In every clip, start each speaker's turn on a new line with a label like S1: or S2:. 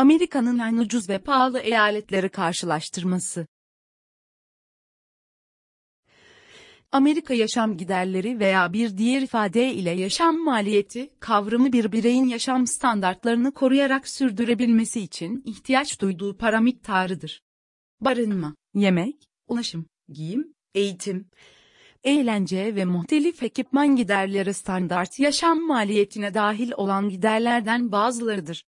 S1: Amerika'nın en ucuz ve pahalı eyaletleri karşılaştırması. Amerika yaşam giderleri veya bir diğer ifade ile yaşam maliyeti, kavramı bir bireyin yaşam standartlarını koruyarak sürdürebilmesi için ihtiyaç duyduğu para miktarıdır. Barınma, yemek, ulaşım, giyim, eğitim, eğlence ve muhtelif ekipman giderleri standart yaşam maliyetine dahil olan giderlerden bazılarıdır.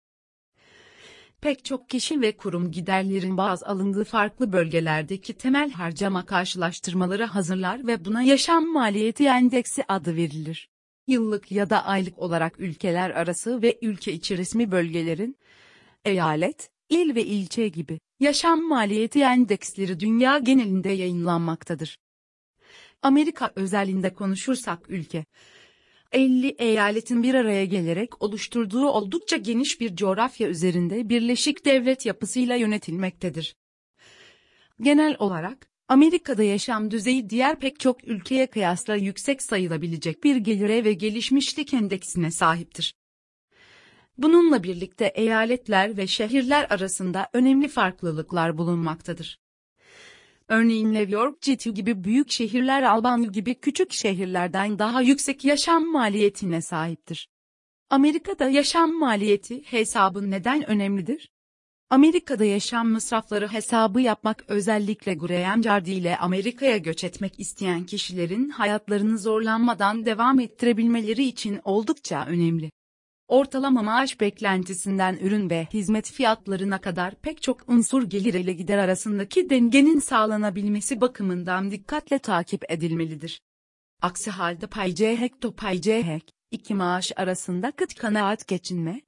S1: Pek çok kişi ve kurum giderlerin baz alındığı farklı bölgelerdeki temel harcama karşılaştırmaları hazırlar ve buna yaşam maliyeti endeksi adı verilir. Yıllık ya da aylık olarak ülkeler arası ve ülke içi resmi bölgelerin, eyalet, il ve ilçe gibi yaşam maliyeti endeksleri dünya genelinde yayınlanmaktadır. Amerika özelinde konuşursak ülke, 50 eyaletin bir araya gelerek oluşturduğu oldukça geniş bir coğrafya üzerinde birleşik devlet yapısıyla yönetilmektedir. Genel olarak, Amerika'da yaşam düzeyi diğer pek çok ülkeye kıyasla yüksek sayılabilecek bir gelire ve gelişmişlik endeksine sahiptir. Bununla birlikte eyaletler ve şehirler arasında önemli farklılıklar bulunmaktadır. Örneğin New York City gibi büyük şehirler Albanya gibi küçük şehirlerden daha yüksek yaşam maliyetine sahiptir. Amerika'da yaşam maliyeti hesabı neden önemlidir? Amerika'da yaşam masrafları hesabı yapmak özellikle Graham Jardy ile Amerika'ya göç etmek isteyen kişilerin hayatlarını zorlanmadan devam ettirebilmeleri için oldukça önemli ortalama maaş beklentisinden ürün ve hizmet fiyatlarına kadar pek çok unsur gelir ile gider arasındaki dengenin sağlanabilmesi bakımından dikkatle takip edilmelidir. Aksi halde pay C hekto pay iki maaş arasında kıt kanaat geçinme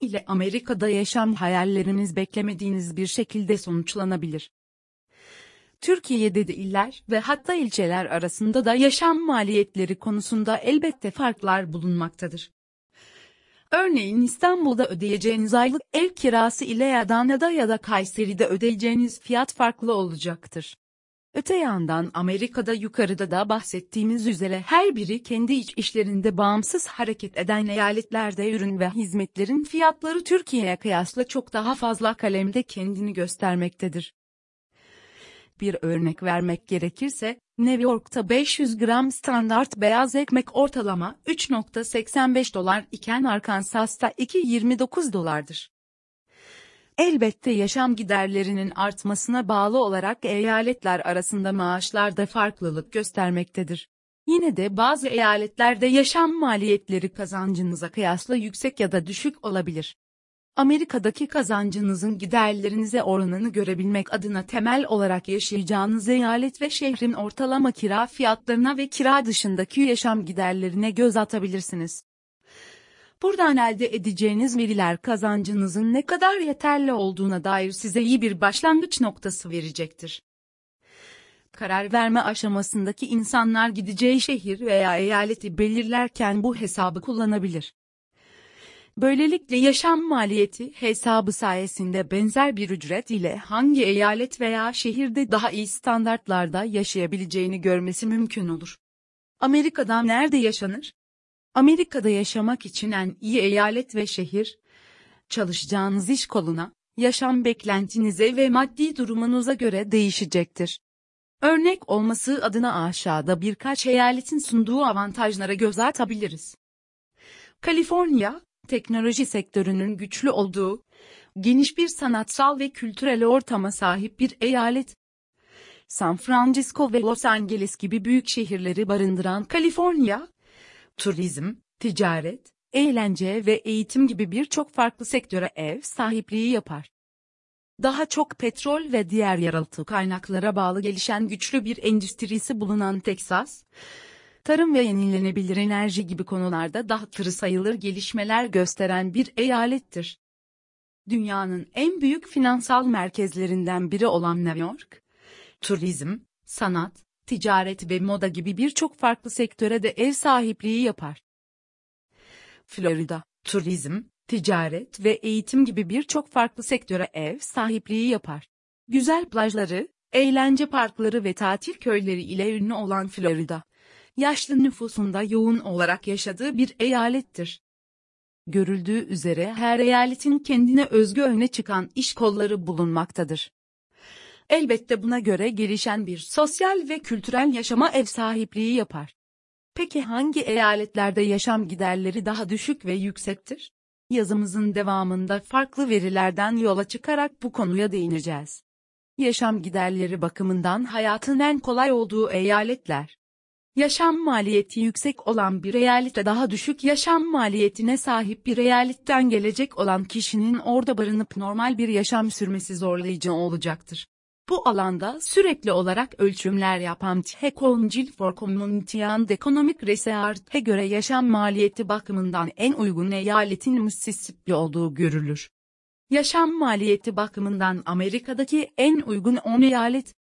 S1: ile Amerika'da yaşam hayalleriniz beklemediğiniz bir şekilde sonuçlanabilir. Türkiye'de de iller ve hatta ilçeler arasında da yaşam maliyetleri konusunda elbette farklar bulunmaktadır. Örneğin İstanbul'da ödeyeceğiniz aylık ev kirası ile Adana'da ya da Kayseri'de ödeyeceğiniz fiyat farklı olacaktır. Öte yandan Amerika'da yukarıda da bahsettiğimiz üzere her biri kendi iç işlerinde bağımsız hareket eden eyaletlerde ürün ve hizmetlerin fiyatları Türkiye'ye kıyasla çok daha fazla kalemde kendini göstermektedir. Bir örnek vermek gerekirse, New York'ta 500 gram standart beyaz ekmek ortalama 3.85 dolar iken Arkansas'ta 2.29 dolardır. Elbette yaşam giderlerinin artmasına bağlı olarak eyaletler arasında maaşlarda farklılık göstermektedir. Yine de bazı eyaletlerde yaşam maliyetleri kazancınıza kıyasla yüksek ya da düşük olabilir. Amerika'daki kazancınızın giderlerinize oranını görebilmek adına temel olarak yaşayacağınız eyalet ve şehrin ortalama kira fiyatlarına ve kira dışındaki yaşam giderlerine göz atabilirsiniz. Buradan elde edeceğiniz veriler kazancınızın ne kadar yeterli olduğuna dair size iyi bir başlangıç noktası verecektir. Karar verme aşamasındaki insanlar gideceği şehir veya eyaleti belirlerken bu hesabı kullanabilir. Böylelikle yaşam maliyeti hesabı sayesinde benzer bir ücret ile hangi eyalet veya şehirde daha iyi standartlarda yaşayabileceğini görmesi mümkün olur. Amerika'da nerede yaşanır? Amerika'da yaşamak için en iyi eyalet ve şehir, çalışacağınız iş koluna, yaşam beklentinize ve maddi durumunuza göre değişecektir. Örnek olması adına aşağıda birkaç eyaletin sunduğu avantajlara göz atabiliriz. Kaliforniya, teknoloji sektörünün güçlü olduğu, geniş bir sanatsal ve kültürel ortama sahip bir eyalet. San Francisco ve Los Angeles gibi büyük şehirleri barındıran Kaliforniya, turizm, ticaret, eğlence ve eğitim gibi birçok farklı sektöre ev sahipliği yapar. Daha çok petrol ve diğer yeraltı kaynaklara bağlı gelişen güçlü bir endüstrisi bulunan Teksas, tarım ve yenilenebilir enerji gibi konularda daha tırı sayılır gelişmeler gösteren bir eyalettir. Dünyanın en büyük finansal merkezlerinden biri olan New York, turizm, sanat, ticaret ve moda gibi birçok farklı sektöre de ev sahipliği yapar. Florida, turizm, ticaret ve eğitim gibi birçok farklı sektöre ev sahipliği yapar. Güzel plajları, eğlence parkları ve tatil köyleri ile ünlü olan Florida, yaşlı nüfusunda yoğun olarak yaşadığı bir eyalettir. Görüldüğü üzere her eyaletin kendine özgü öne çıkan iş kolları bulunmaktadır. Elbette buna göre gelişen bir sosyal ve kültürel yaşama ev sahipliği yapar. Peki hangi eyaletlerde yaşam giderleri daha düşük ve yüksektir? Yazımızın devamında farklı verilerden yola çıkarak bu konuya değineceğiz. Yaşam giderleri bakımından hayatın en kolay olduğu eyaletler. Yaşam maliyeti yüksek olan bir eyalete daha düşük yaşam maliyetine sahip bir eyaletten gelecek olan kişinin orada barınıp normal bir yaşam sürmesi zorlayıcı olacaktır. Bu alanda sürekli olarak ölçümler yapan The Council for Community and Economic Research'e göre yaşam maliyeti bakımından en uygun eyaletin Mississippi olduğu görülür. Yaşam maliyeti bakımından Amerika'daki en uygun 10 eyalet,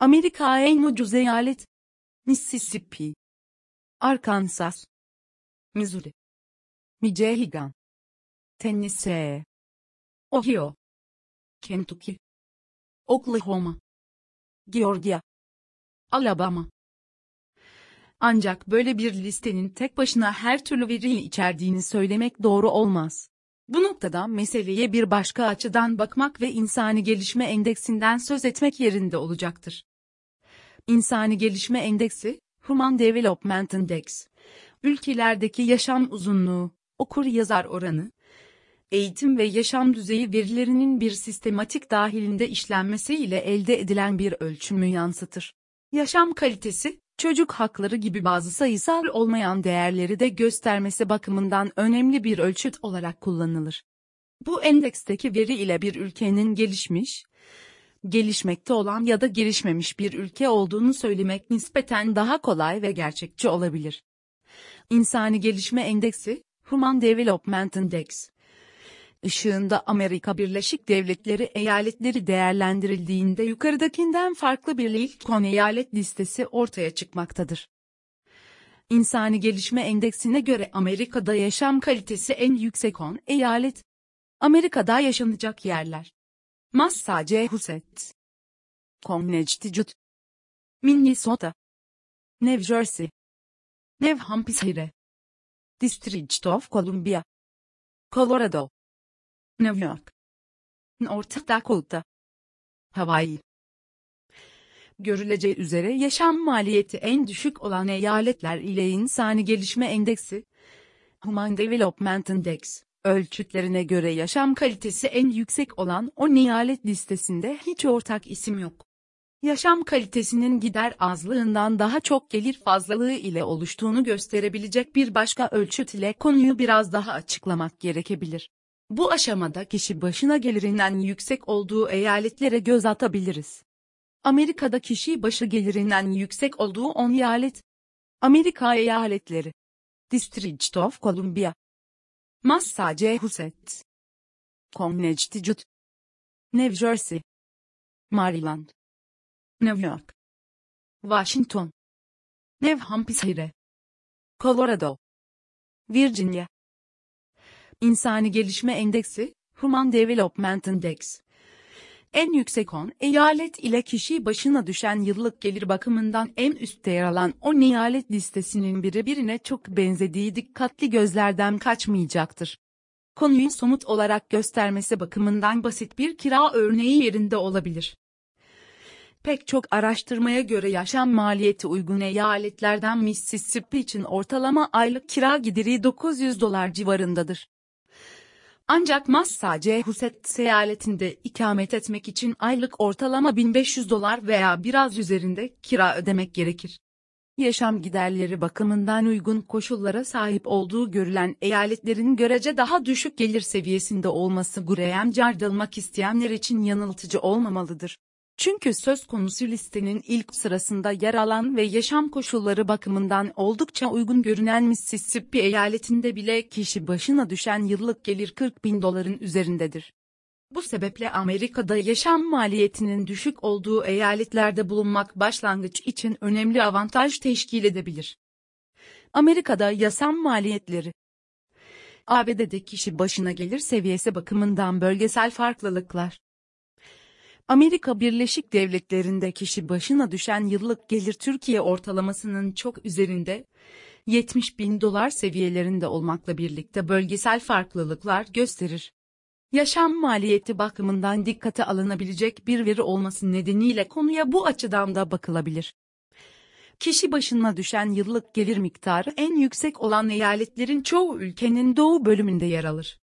S1: Amerika en ucuz eyalet, Mississippi, Arkansas, Missouri, Michigan, Tennessee, Ohio, Kentucky, Oklahoma, Georgia, Alabama. Ancak böyle bir listenin tek başına her türlü veriyi içerdiğini söylemek doğru olmaz. Bu noktada meseleye bir başka açıdan bakmak ve insani gelişme endeksinden söz etmek yerinde olacaktır. İnsani Gelişme Endeksi, Human Development Index, ülkelerdeki yaşam uzunluğu, okur yazar oranı, eğitim ve yaşam düzeyi verilerinin bir sistematik dahilinde işlenmesiyle elde edilen bir ölçümü yansıtır. Yaşam kalitesi, çocuk hakları gibi bazı sayısal olmayan değerleri de göstermesi bakımından önemli bir ölçüt olarak kullanılır. Bu endeksteki veri ile bir ülkenin gelişmiş, gelişmekte olan ya da gelişmemiş bir ülke olduğunu söylemek nispeten daha kolay ve gerçekçi olabilir. İnsani Gelişme Endeksi, Human Development Index, ışığında Amerika Birleşik Devletleri eyaletleri değerlendirildiğinde yukarıdakinden farklı bir ilk 10 eyalet listesi ortaya çıkmaktadır. İnsani Gelişme Endeksine göre Amerika'da yaşam kalitesi en yüksek 10 eyalet. Amerika'da yaşanacak yerler. Massachusetts, Connecticut, Minnesota, New Jersey, New Hampshire, District of Columbia, Colorado, New York, North Dakota, Hawaii. Görüleceği üzere yaşam maliyeti en düşük olan eyaletler ile insani gelişme endeksi, Human Development Index, ölçütlerine göre yaşam kalitesi en yüksek olan o eyalet listesinde hiç ortak isim yok. Yaşam kalitesinin gider azlığından daha çok gelir fazlalığı ile oluştuğunu gösterebilecek bir başka ölçüt ile konuyu biraz daha açıklamak gerekebilir. Bu aşamada kişi başına gelirinden yüksek olduğu eyaletlere göz atabiliriz. Amerika'da kişi başı gelirinden yüksek olduğu 10 eyalet. Amerika eyaletleri. District of Columbia. Massachusetts. Connecticut. New Jersey. Maryland. New York. Washington. New Hampshire. Colorado. Virginia. İnsani Gelişme Endeksi, Human Development Index. En yüksek 10 eyalet ile kişi başına düşen yıllık gelir bakımından en üstte yer alan 10 eyalet listesinin biri birine çok benzediği dikkatli gözlerden kaçmayacaktır. Konuyu somut olarak göstermesi bakımından basit bir kira örneği yerinde olabilir. Pek çok araştırmaya göre yaşam maliyeti uygun eyaletlerden Mississippi için ortalama aylık kira gideri 900 dolar civarındadır. Ancak Massachusetts eyaletinde ikamet etmek için aylık ortalama 1500 dolar veya biraz üzerinde kira ödemek gerekir. Yaşam giderleri bakımından uygun koşullara sahip olduğu görülen eyaletlerin görece daha düşük gelir seviyesinde olması Graham cardılmak isteyenler için yanıltıcı olmamalıdır. Çünkü söz konusu listenin ilk sırasında yer alan ve yaşam koşulları bakımından oldukça uygun görünen Mississippi eyaletinde bile kişi başına düşen yıllık gelir 40 bin doların üzerindedir. Bu sebeple Amerika'da yaşam maliyetinin düşük olduğu eyaletlerde bulunmak başlangıç için önemli avantaj teşkil edebilir. Amerika'da yaşam maliyetleri ABD'de kişi başına gelir seviyesi bakımından bölgesel farklılıklar Amerika Birleşik Devletleri'nde kişi başına düşen yıllık gelir Türkiye ortalamasının çok üzerinde, 70 bin dolar seviyelerinde olmakla birlikte bölgesel farklılıklar gösterir. Yaşam maliyeti bakımından dikkate alınabilecek bir veri olması nedeniyle konuya bu açıdan da bakılabilir. Kişi başına düşen yıllık gelir miktarı en yüksek olan eyaletlerin çoğu ülkenin doğu bölümünde yer alır.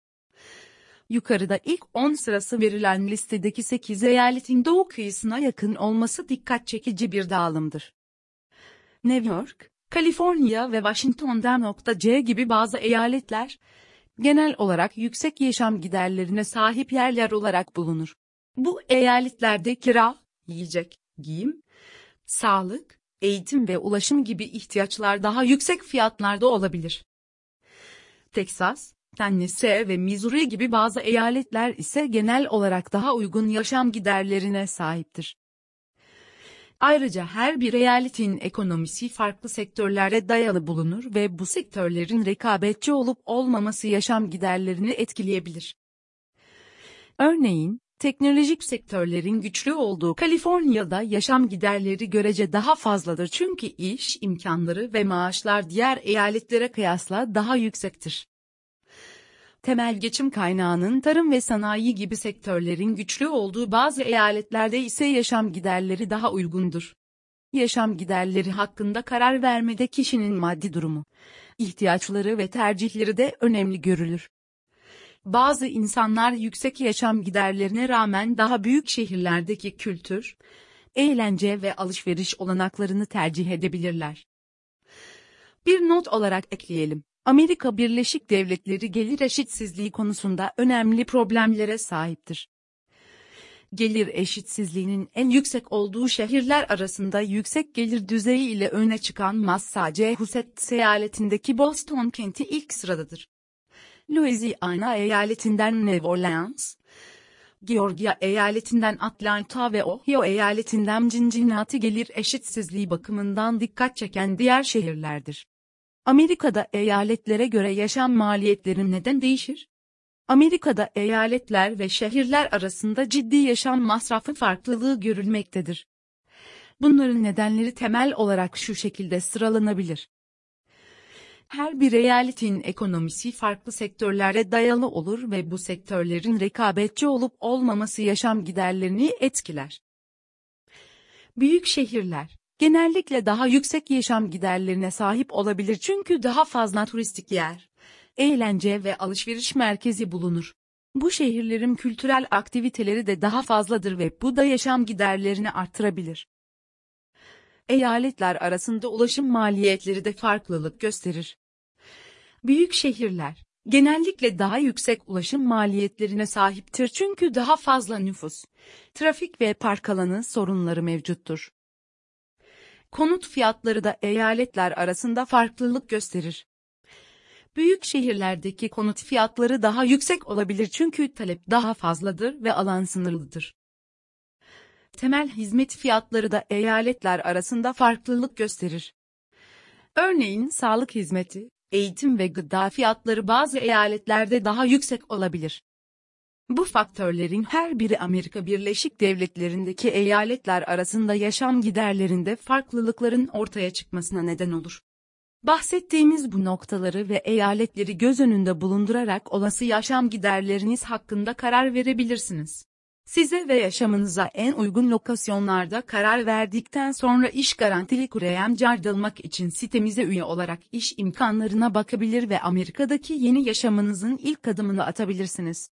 S1: Yukarıda ilk 10 sırası verilen listedeki 8 eyaletin doğu kıyısına yakın olması dikkat çekici bir dağılımdır. New York, Kaliforniya ve Washington'da C gibi bazı eyaletler, genel olarak yüksek yaşam giderlerine sahip yerler olarak bulunur. Bu eyaletlerde kira, yiyecek, giyim, sağlık, eğitim ve ulaşım gibi ihtiyaçlar daha yüksek fiyatlarda olabilir. Texas, Tennessee ve Missouri gibi bazı eyaletler ise genel olarak daha uygun yaşam giderlerine sahiptir. Ayrıca her bir eyaletin ekonomisi farklı sektörlere dayalı bulunur ve bu sektörlerin rekabetçi olup olmaması yaşam giderlerini etkileyebilir. Örneğin, teknolojik sektörlerin güçlü olduğu Kaliforniya'da yaşam giderleri görece daha fazladır çünkü iş imkanları ve maaşlar diğer eyaletlere kıyasla daha yüksektir temel geçim kaynağının tarım ve sanayi gibi sektörlerin güçlü olduğu bazı eyaletlerde ise yaşam giderleri daha uygundur. Yaşam giderleri hakkında karar vermede kişinin maddi durumu, ihtiyaçları ve tercihleri de önemli görülür. Bazı insanlar yüksek yaşam giderlerine rağmen daha büyük şehirlerdeki kültür, eğlence ve alışveriş olanaklarını tercih edebilirler. Bir not olarak ekleyelim. Amerika Birleşik Devletleri gelir eşitsizliği konusunda önemli problemlere sahiptir. Gelir eşitsizliğinin en yüksek olduğu şehirler arasında yüksek gelir düzeyi ile öne çıkan Massachusetts eyaletindeki Boston kenti ilk sıradadır. Louisiana eyaletinden New Orleans, Georgia eyaletinden Atlanta ve Ohio eyaletinden Cincinnati gelir eşitsizliği bakımından dikkat çeken diğer şehirlerdir. Amerika'da eyaletlere göre yaşam maliyetleri neden değişir? Amerika'da eyaletler ve şehirler arasında ciddi yaşam masrafı farklılığı görülmektedir. Bunların nedenleri temel olarak şu şekilde sıralanabilir. Her bir eyaletin ekonomisi farklı sektörlere dayalı olur ve bu sektörlerin rekabetçi olup olmaması yaşam giderlerini etkiler. Büyük şehirler, genellikle daha yüksek yaşam giderlerine sahip olabilir çünkü daha fazla turistik yer, eğlence ve alışveriş merkezi bulunur. Bu şehirlerin kültürel aktiviteleri de daha fazladır ve bu da yaşam giderlerini artırabilir. Eyaletler arasında ulaşım maliyetleri de farklılık gösterir. Büyük şehirler, genellikle daha yüksek ulaşım maliyetlerine sahiptir çünkü daha fazla nüfus, trafik ve park alanı sorunları mevcuttur. Konut fiyatları da eyaletler arasında farklılık gösterir. Büyük şehirlerdeki konut fiyatları daha yüksek olabilir çünkü talep daha fazladır ve alan sınırlıdır. Temel hizmet fiyatları da eyaletler arasında farklılık gösterir. Örneğin sağlık hizmeti, eğitim ve gıda fiyatları bazı eyaletlerde daha yüksek olabilir. Bu faktörlerin her biri Amerika Birleşik Devletleri'ndeki eyaletler arasında yaşam giderlerinde farklılıkların ortaya çıkmasına neden olur. Bahsettiğimiz bu noktaları ve eyaletleri göz önünde bulundurarak olası yaşam giderleriniz hakkında karar verebilirsiniz. Size ve yaşamınıza en uygun lokasyonlarda karar verdikten sonra iş garantili kurayem cardılmak için sitemize üye olarak iş imkanlarına bakabilir ve Amerika'daki yeni yaşamınızın ilk adımını atabilirsiniz.